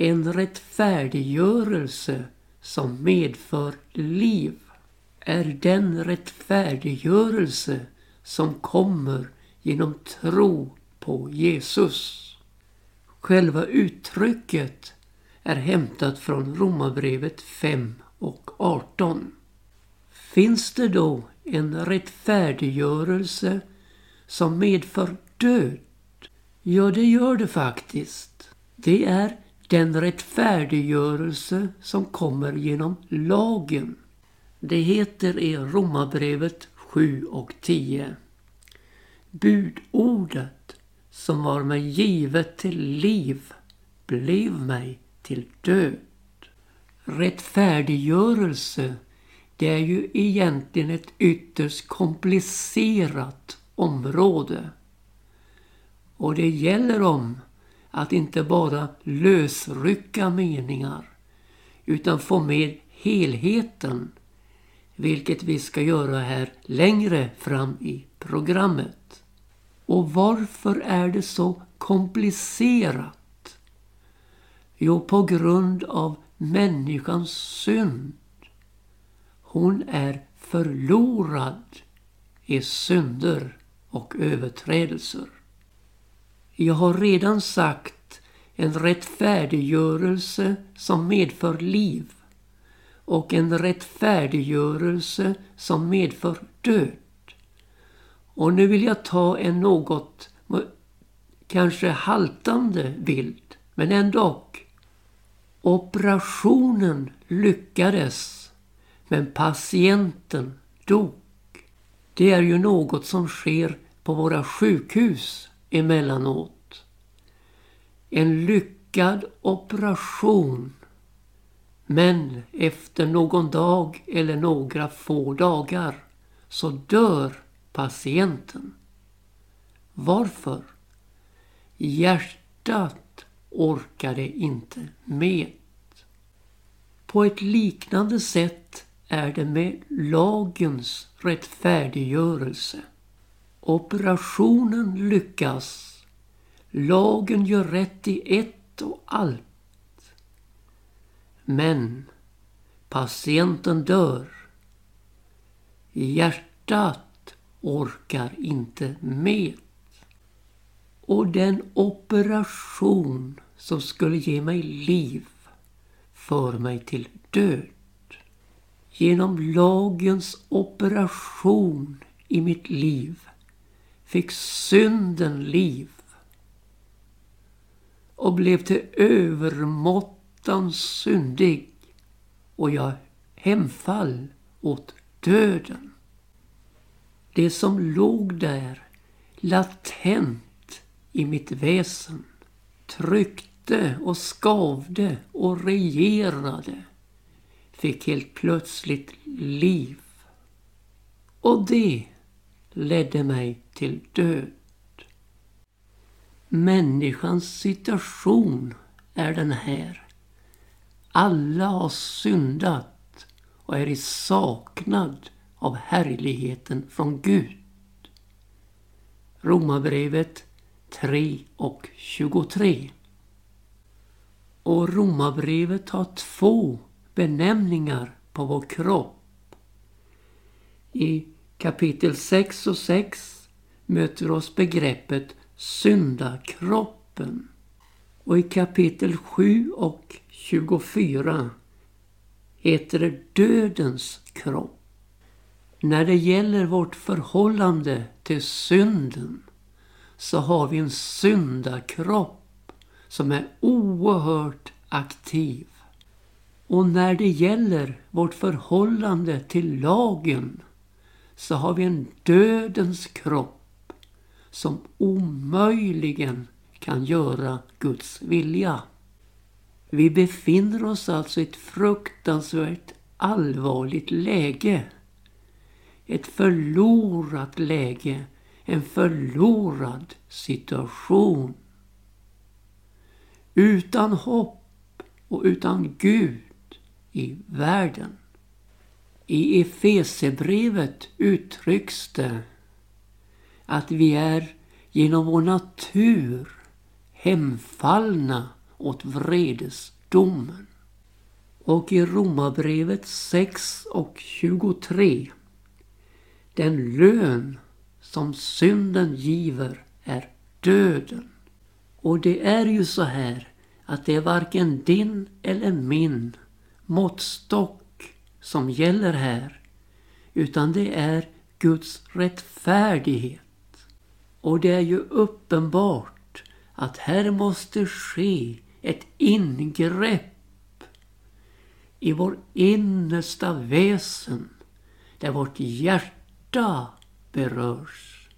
En rättfärdiggörelse som medför liv är den rättfärdiggörelse som kommer genom tro på Jesus. Själva uttrycket är hämtat från Romarbrevet 5 och 18. Finns det då en rättfärdiggörelse som medför död? Ja, det gör det faktiskt. Det är den rättfärdiggörelse som kommer genom lagen. Det heter i Romarbrevet 7 och 10. Budordet som var mig givet till liv blev mig till död. Rättfärdiggörelse det är ju egentligen ett ytterst komplicerat område. Och det gäller om att inte bara lösrycka meningar utan få med helheten vilket vi ska göra här längre fram i programmet. Och varför är det så komplicerat? Jo, på grund av människans synd. Hon är förlorad i synder och överträdelser. Jag har redan sagt en rättfärdiggörelse som medför liv och en rättfärdiggörelse som medför död. Och nu vill jag ta en något kanske haltande bild, men ändå. Operationen lyckades, men patienten dog. Det är ju något som sker på våra sjukhus emellanåt. En lyckad operation men efter någon dag eller några få dagar så dör patienten. Varför? Hjärtat orkade inte med. På ett liknande sätt är det med lagens rättfärdiggörelse. Operationen lyckas. Lagen gör rätt i ett och allt. Men patienten dör. Hjärtat orkar inte med. Och den operation som skulle ge mig liv för mig till död. Genom lagens operation i mitt liv fick synden liv och blev till övermåttan syndig och jag hemfall åt döden. Det som låg där latent i mitt väsen tryckte och skavde och regerade fick helt plötsligt liv. Och det ledde mig till död. Människans situation är den här. Alla har syndat och är i saknad av härligheten från Gud. Romarbrevet 3 och 23. Och Romarbrevet har två benämningar på vår kropp. I kapitel 6 och 6 möter oss begreppet syndakroppen. Och i kapitel 7 och 24 heter det dödens kropp. När det gäller vårt förhållande till synden så har vi en syndakropp som är oerhört aktiv. Och när det gäller vårt förhållande till lagen så har vi en dödens kropp som omöjligen kan göra Guds vilja. Vi befinner oss alltså i ett fruktansvärt allvarligt läge. Ett förlorat läge, en förlorad situation. Utan hopp och utan Gud i världen. I Efesebrevet uttrycks det att vi är genom vår natur hemfallna åt vredesdomen. Och i Romarbrevet 6 och 23. Den lön som synden giver är döden. Och det är ju så här att det är varken din eller min måttstock som gäller här. Utan det är Guds rättfärdighet. Och det är ju uppenbart att här måste ske ett ingrepp i vår innersta väsen där vårt hjärta berörs.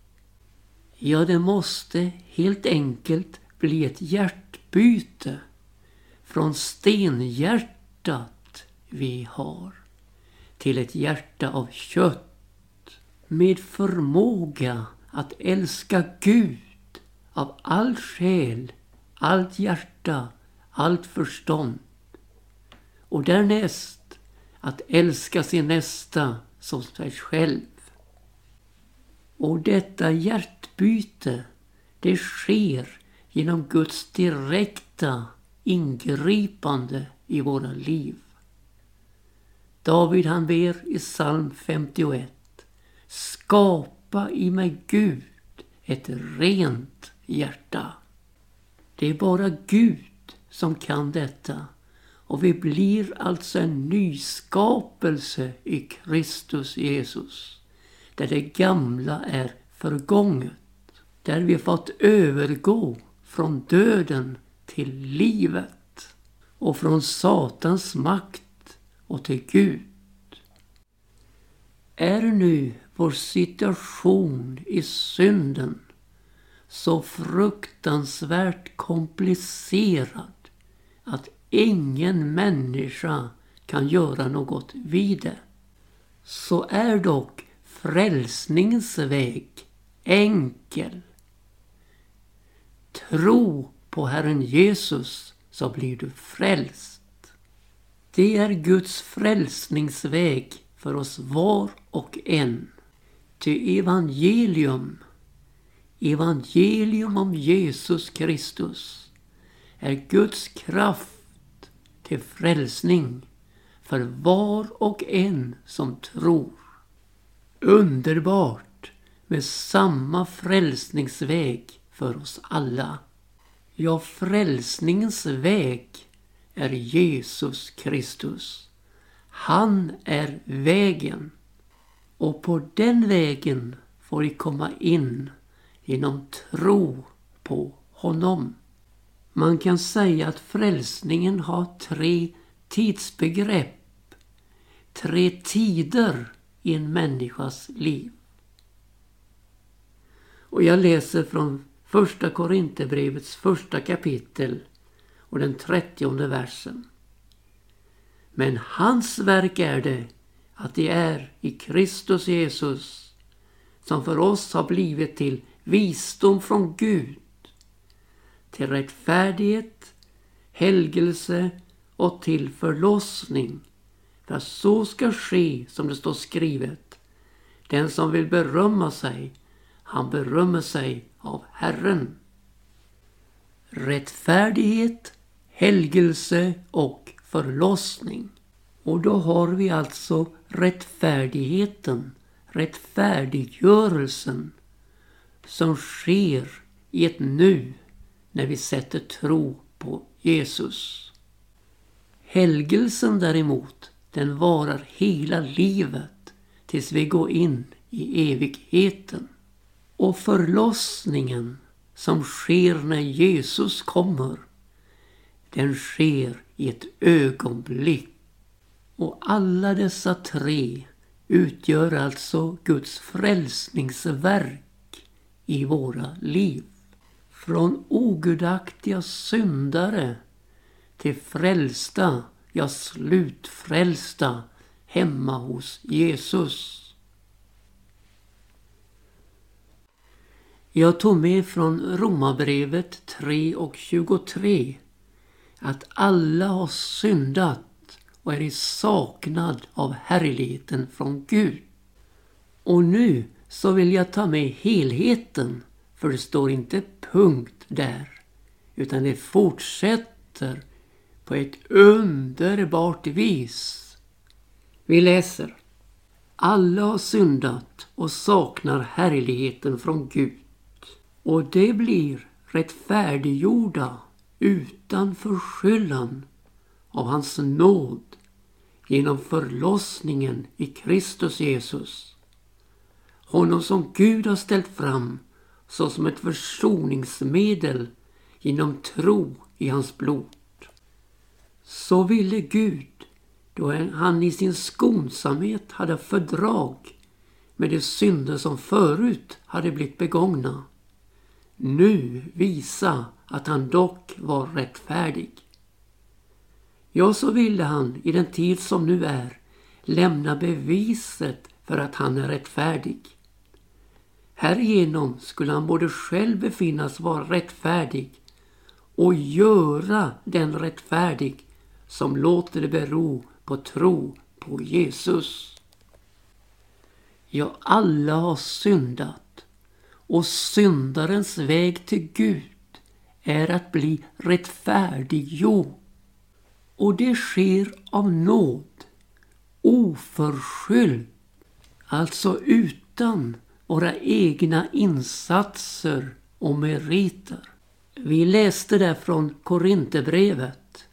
Ja, det måste helt enkelt bli ett hjärtbyte från stenhjärtat vi har till ett hjärta av kött med förmåga att älska Gud av all själ, allt hjärta, allt förstånd. Och därnäst att älska sin nästa som sig själv. Och detta hjärtbyte, det sker genom Guds direkta ingripande i våra liv. David han ber i psalm 51. Skapa i mig Gud ett rent hjärta. Det är bara Gud som kan detta. Och vi blir alltså en nyskapelse i Kristus Jesus. Där det gamla är förgånget. Där vi fått övergå från döden till livet. Och från Satans makt och till Gud. Är nu vår situation i synden så fruktansvärt komplicerad att ingen människa kan göra något vid det. Så är dock frälsningens väg enkel. Tro på Herren Jesus så blir du frälst. Det är Guds frälsningsväg för oss var och en. Ty evangelium, evangelium om Jesus Kristus är Guds kraft till frälsning för var och en som tror. Underbart med samma frälsningsväg för oss alla. Ja, frälsningens väg är Jesus Kristus. Han är vägen. Och på den vägen får vi komma in genom tro på honom. Man kan säga att frälsningen har tre tidsbegrepp. Tre tider i en människas liv. Och jag läser från första Korinthierbrevets första kapitel och den trettionde versen. Men hans verk är det att det är i Kristus Jesus som för oss har blivit till visdom från Gud, till rättfärdighet, helgelse och till förlossning. För att så ska ske som det står skrivet. Den som vill berömma sig, han berömmer sig av Herren. Rättfärdighet, helgelse och förlossning. Och då har vi alltså rättfärdigheten, rättfärdiggörelsen som sker i ett nu när vi sätter tro på Jesus. Helgelsen däremot, den varar hela livet tills vi går in i evigheten. Och förlossningen som sker när Jesus kommer, den sker i ett ögonblick. Och alla dessa tre utgör alltså Guds frälsningsverk i våra liv. Från ogudaktiga syndare till frälsta, ja slutfrälsta hemma hos Jesus. Jag tog med från Romarbrevet 3 och 23 att alla har syndat och är i saknad av härligheten från Gud. Och nu så vill jag ta med helheten, för det står inte punkt där, utan det fortsätter på ett underbart vis. Vi läser. Alla har syndat och saknar härligheten från Gud. Och det blir rättfärdiggjorda utan förskyllan av hans nåd genom förlossningen i Kristus Jesus. Honom som Gud har ställt fram såsom ett försoningsmedel genom tro i hans blod. Så ville Gud, då han i sin skonsamhet hade fördrag med de synder som förut hade blivit begångna, nu visa att han dock var rättfärdig. Ja, så ville han i den tid som nu är lämna beviset för att han är rättfärdig. Härigenom skulle han både själv befinnas vara rättfärdig och göra den rättfärdig som låter det bero på tro på Jesus. Ja, alla har syndat och syndarens väg till Gud är att bli rättfärdiggjord. Och det sker av nåd, oförskyllt, alltså utan våra egna insatser och meriter. Vi läste där från Korinthierbrevet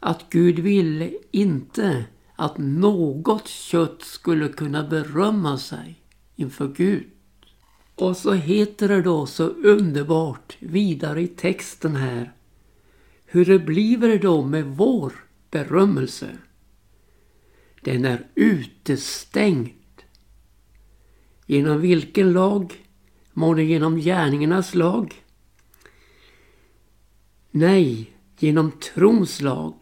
att Gud ville inte att något kött skulle kunna berömma sig inför Gud. Och så heter det då så underbart vidare i texten här. Hur det blir det då med vår berömmelse? Den är utestängd. Genom vilken lag? Må det genom gärningarnas lag? Nej, genom trons lag.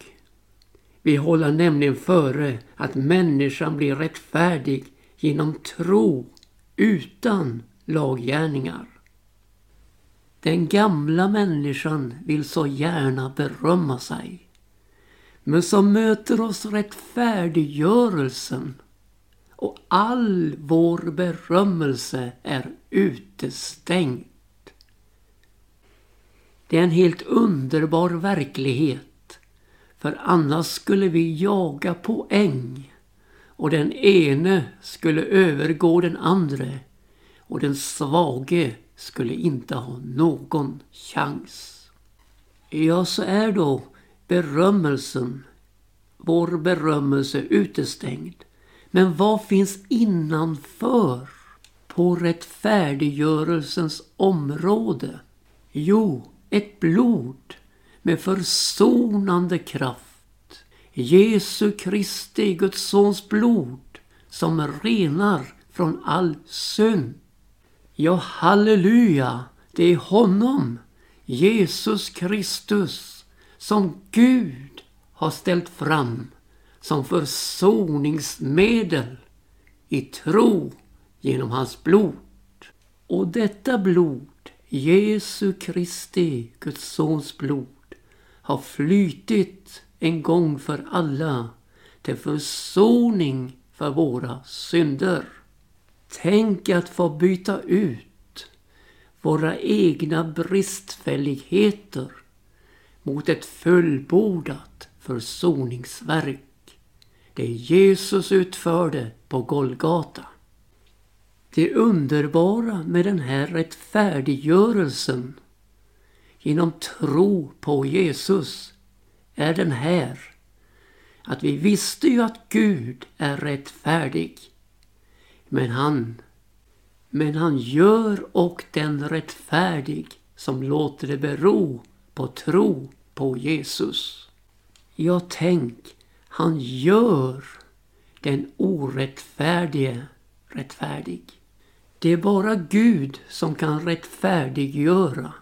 Vi håller nämligen före att människan blir rättfärdig genom tro utan laggärningar. Den gamla människan vill så gärna berömma sig. Men så möter oss rättfärdiggörelsen och all vår berömmelse är utestängt. Det är en helt underbar verklighet. För annars skulle vi jaga poäng och den ene skulle övergå den andre och den svage skulle inte ha någon chans. Ja, så är då berömmelsen, vår berömmelse utestängd. Men vad finns innanför på rättfärdiggörelsens område? Jo, ett blod med försonande kraft. Jesu Kristi, Guds sons blod som renar från all synd. Ja, halleluja, det är honom, Jesus Kristus, som Gud har ställt fram som försoningsmedel i tro genom hans blod. Och detta blod Jesu Kristi, Guds sons blod, har flytit en gång för alla till försoning för våra synder. Tänk att få byta ut våra egna bristfälligheter mot ett fullbordat försoningsverk. Det Jesus utförde på Golgata. Det underbara med den här rättfärdiggörelsen genom tro på Jesus är den här. Att vi visste ju att Gud är rättfärdig. Men han, men han gör och den rättfärdig som låter det bero på tro på Jesus. Ja, tänk, han gör den orättfärdige rättfärdig. Det är bara Gud som kan rättfärdiggöra.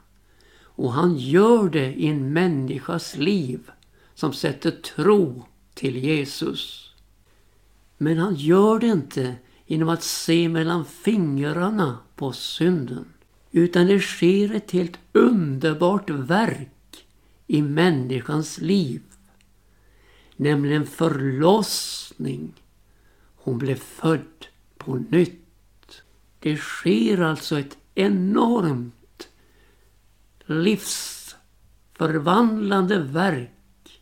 Och han gör det i en människas liv som sätter tro till Jesus. Men han gör det inte genom att se mellan fingrarna på synden. Utan det sker ett helt underbart verk i människans liv. Nämligen förlossning. Hon blev född på nytt. Det sker alltså ett enormt livsförvandlande verk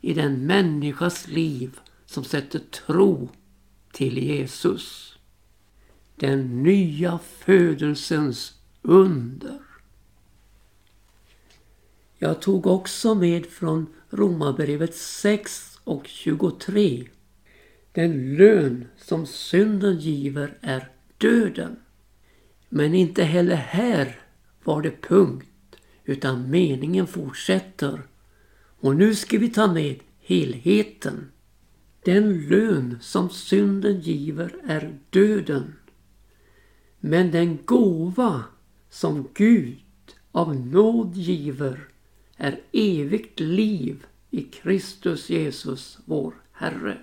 i den människas liv som sätter tro till Jesus. Den nya födelsens under. Jag tog också med från Romarbrevet 6 och 23. Den lön som synden giver är döden. Men inte heller här var det punkt utan meningen fortsätter. Och nu ska vi ta med helheten. Den lön som synden giver är döden. Men den gåva som Gud av nåd giver är evigt liv i Kristus Jesus vår Herre.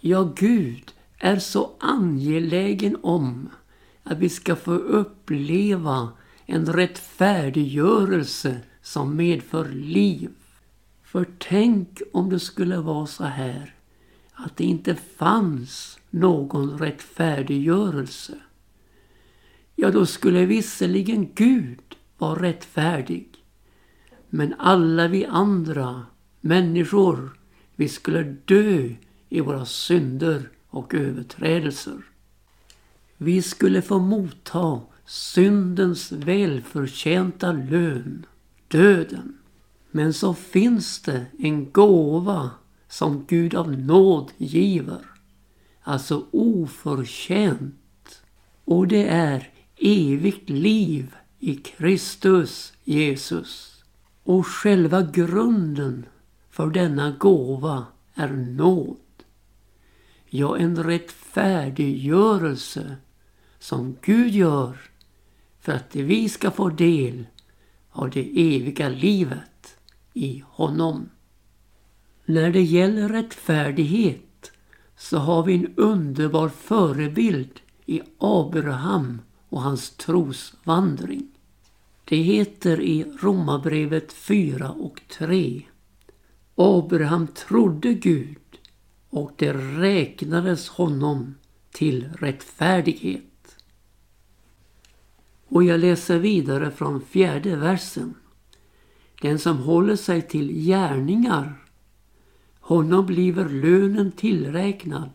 Ja, Gud är så angelägen om att vi ska få uppleva en rättfärdiggörelse som medför liv. För tänk om det skulle vara så här att det inte fanns någon rättfärdiggörelse. Ja, då skulle visserligen Gud vara rättfärdig. Men alla vi andra människor, vi skulle dö i våra synder och överträdelser. Vi skulle få motta syndens välförtjänta lön, döden. Men så finns det en gåva som Gud av nåd giver. Alltså oförtjänt. Och det är evigt liv i Kristus Jesus. Och själva grunden för denna gåva är nåd. Ja, en rättfärdiggörelse som Gud gör för att vi ska få del av det eviga livet i honom. När det gäller rättfärdighet så har vi en underbar förebild i Abraham och hans trosvandring. Det heter i Romarbrevet 4 och 3. Abraham trodde Gud och det räknades honom till rättfärdighet. Och jag läser vidare från fjärde versen. Den som håller sig till gärningar, honom bliver lönen tillräknad,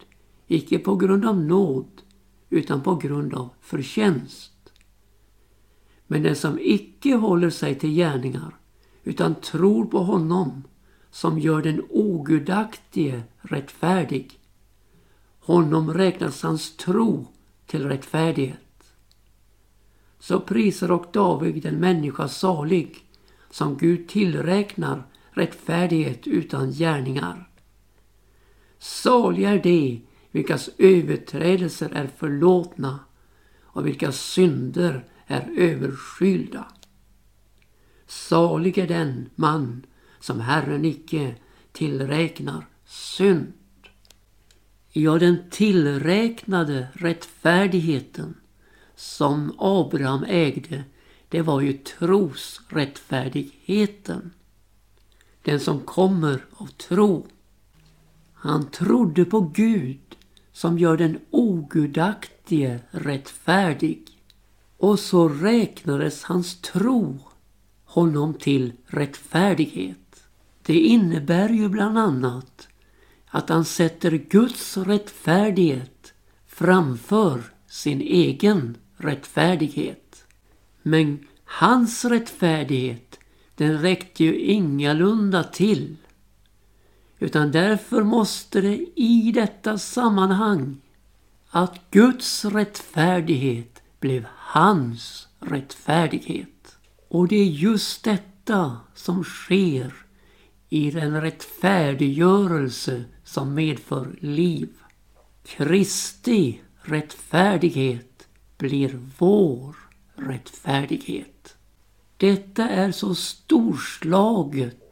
icke på grund av nåd, utan på grund av förtjänst. Men den som icke håller sig till gärningar, utan tror på honom som gör den ogudaktige rättfärdig, honom räknas hans tro till rättfärdighet så prisar och David den människa salig som Gud tillräknar rättfärdighet utan gärningar. Saliga är de vilkas överträdelser är förlåtna och vilka synder är överskylda. Salig är den man som Herren icke tillräknar synd. Ja, den tillräknade rättfärdigheten som Abraham ägde, det var ju trosrättfärdigheten. Den som kommer av tro. Han trodde på Gud som gör den ogudaktige rättfärdig. Och så räknades hans tro honom till rättfärdighet. Det innebär ju bland annat att han sätter Guds rättfärdighet framför sin egen rättfärdighet. Men hans rättfärdighet den räckte ju ingalunda till. Utan därför måste det i detta sammanhang att Guds rättfärdighet blev hans rättfärdighet. Och det är just detta som sker i den rättfärdiggörelse som medför liv. Kristi rättfärdighet blir vår rättfärdighet. Detta är så storslaget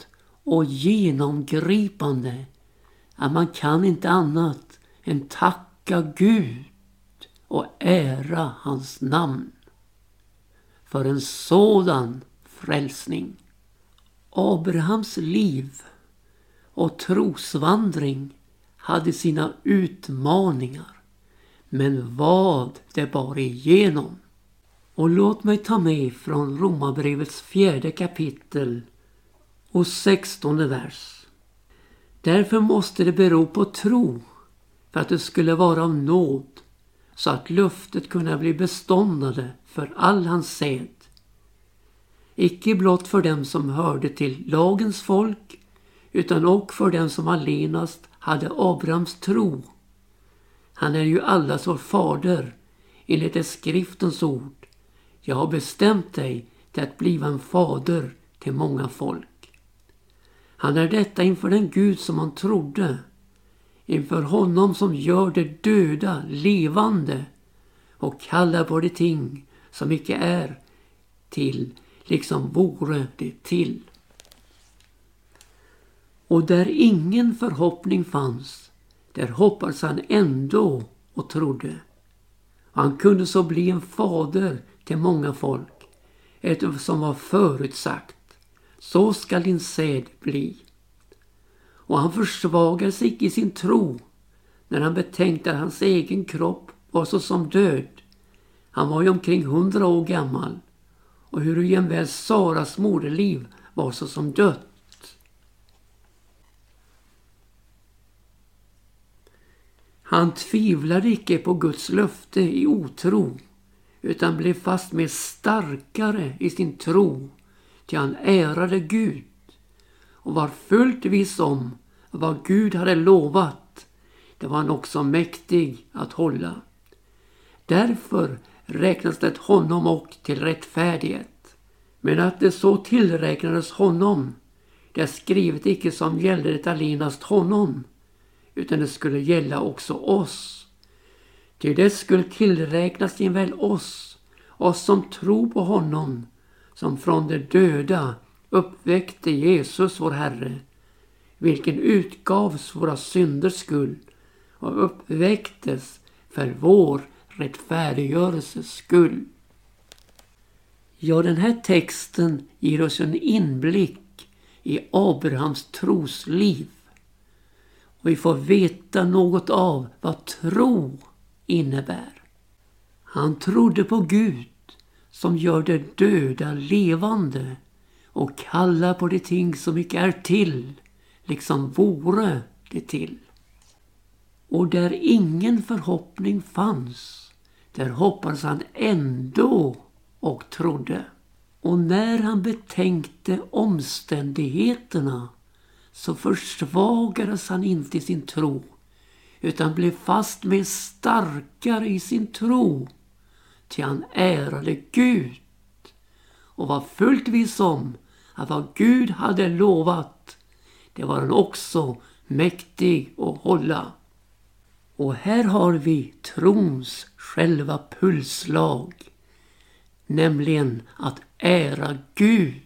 och genomgripande att man kan inte annat än tacka Gud och ära hans namn för en sådan frälsning. Abrahams liv och trosvandring hade sina utmaningar. Men vad det bar igenom. Och låt mig ta med från Romarbrevets fjärde kapitel och sextonde vers. Därför måste det bero på tro för att det skulle vara av nåd så att löftet kunna bli beståndade för all hans säd. Icke blott för dem som hörde till lagens folk utan också för dem som allenast hade Abrahams tro. Han är ju allas vår fader enligt det skriftens ord. Jag har bestämt dig till att bliva en fader till många folk. Han är detta inför den Gud som han trodde, inför honom som gör det döda levande och kallar på de ting som icke är till, liksom vore det till. Och där ingen förhoppning fanns, där hoppades han ändå och trodde. Han kunde så bli en fader till många folk, ett som var förutsagt. Så skall din säd bli. Och han försvagades icke i sin tro när han betänkte att hans egen kropp var så som död. Han var ju omkring hundra år gammal och hur jämväl Saras moderliv var så som dött. Han tvivlade icke på Guds löfte i otro utan blev fastmer starkare i sin tro till han ärade Gud och var fullt viss om vad Gud hade lovat. Det var han också mäktig att hålla. Därför räknas det honom och till rättfärdighet. Men att det så tillräknades honom, det är skrivet icke som gällde det allenast honom, utan det skulle gälla också oss. Ty det skulle tillräknas väl oss, oss som tror på honom, som från de döda uppväckte Jesus vår Herre, vilken utgavs våra synders skull och uppväcktes för vår rättfärdiggörelses skull. Ja, den här texten ger oss en inblick i Abrahams trosliv. Och vi får veta något av vad tro innebär. Han trodde på Gud som gör det döda levande och kallar på de ting som icke är till, liksom vore det till. Och där ingen förhoppning fanns, där hoppades han ändå och trodde. Och när han betänkte omständigheterna så försvagades han inte i sin tro utan blev fast med starkare i sin tro ty han ärade Gud och var fullt viss om att vad Gud hade lovat det var han också mäktig att hålla. Och här har vi trons själva pulslag. Nämligen att ära Gud.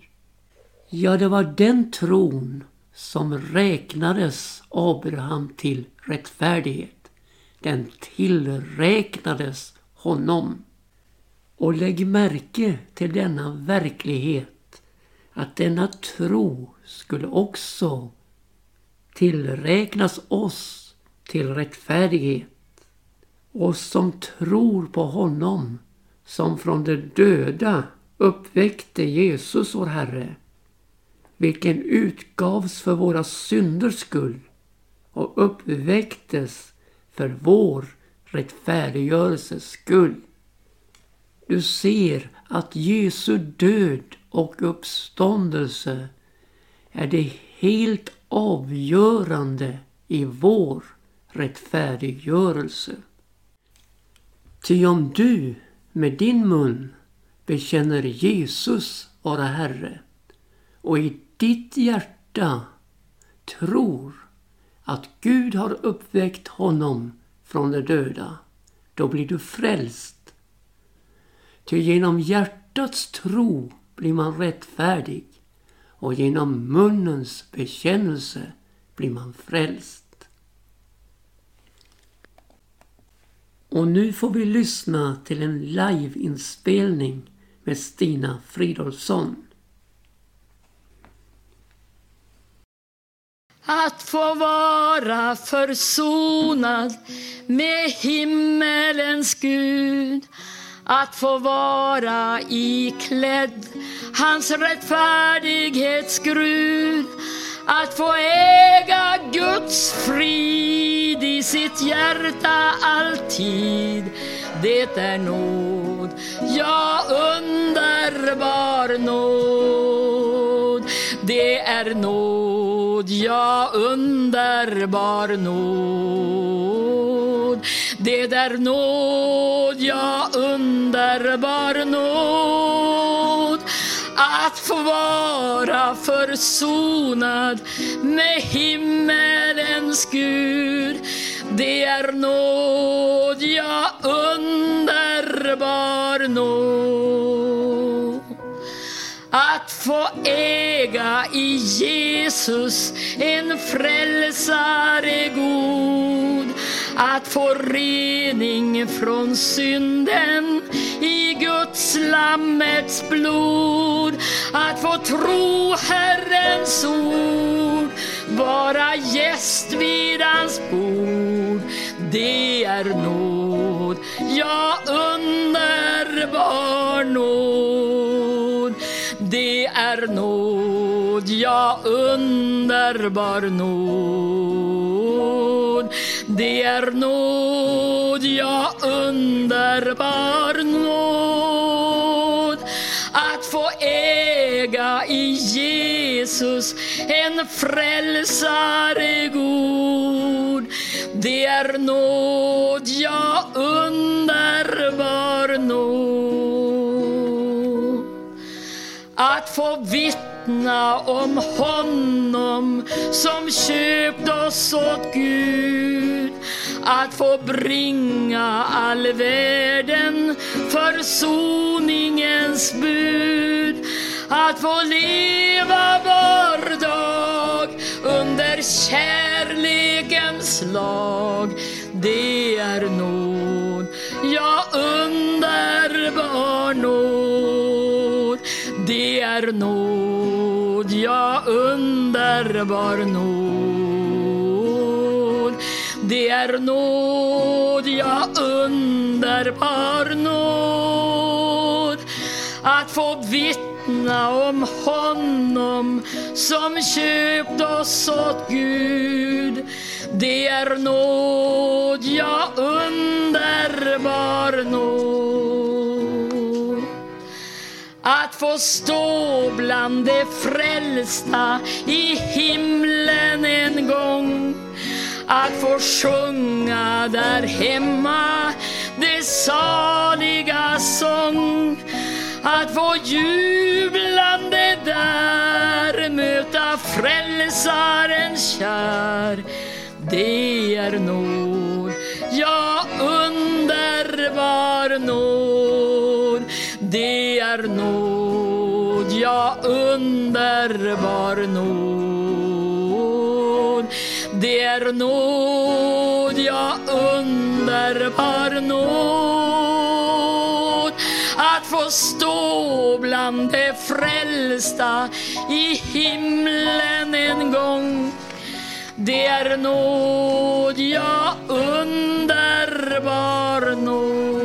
Ja, det var den tron som räknades Abraham till rättfärdighet. Den tillräknades honom. Och lägg märke till denna verklighet att denna tro skulle också tillräknas oss till rättfärdighet. Oss som tror på honom som från de döda uppväckte Jesus vår Herre vilken utgavs för våra synders skull och uppväcktes för vår rättfärdiggörelses skull. Du ser att Jesu död och uppståndelse är det helt avgörande i vår rättfärdiggörelse. Ty om du med din mun bekänner Jesus vara Herre och i ditt hjärta tror att Gud har uppväckt honom från de döda, då blir du frälst. Ty genom hjärtats tro blir man rättfärdig och genom munnens bekännelse blir man frälst. Och nu får vi lyssna till en liveinspelning med Stina Fridolfsson. Att få vara försonad med himmelens Gud. Att få vara iklädd hans rättfärdighetsgrud. att få äga Guds frid i sitt hjärta alltid. Det är nåd, ja underbar nåd. Det är nåd, ja underbar nåd. Det är nåd, ja underbar nåd att få vara försonad med himmelens Gud. Det är nåd, ja underbar nåd. Att få äga i Jesus en frälsare god. Att få rening från synden i Guds lammets blod. Att få tro Herrens ord, vara gäst vid hans bord. Det är nåd, ja underbar nåd. Det är nåd, ja underbar nåd. Det är nåd, ja underbar nåd att få äga i Jesus en frälsare god. Det är nåd, ja underbar nåd att få vittna om honom som köpt oss åt Gud. Att få bringa all världen försoningens bud. Att få leva var dag under kärlekens lag. Det är nåd, ja underbar nåd. Det är nåd nåd, ja underbar nåd. Det är nåd, ja underbar nåd. Att få vittna om honom som köpt oss åt Gud. Det är nåd, ja underbar nåd. Att få stå bland de frälsta i himlen en gång. Att få sjunga där hemma det saliga sång. Att få jublande där möta frälsaren kär. Det är nåd, ja underbar nåd. Det är nåd, ja underbar nåd. Det är nåd, ja underbar nåd. Att få stå bland de frälsta i himlen en gång. Det är nåd, ja underbar nåd.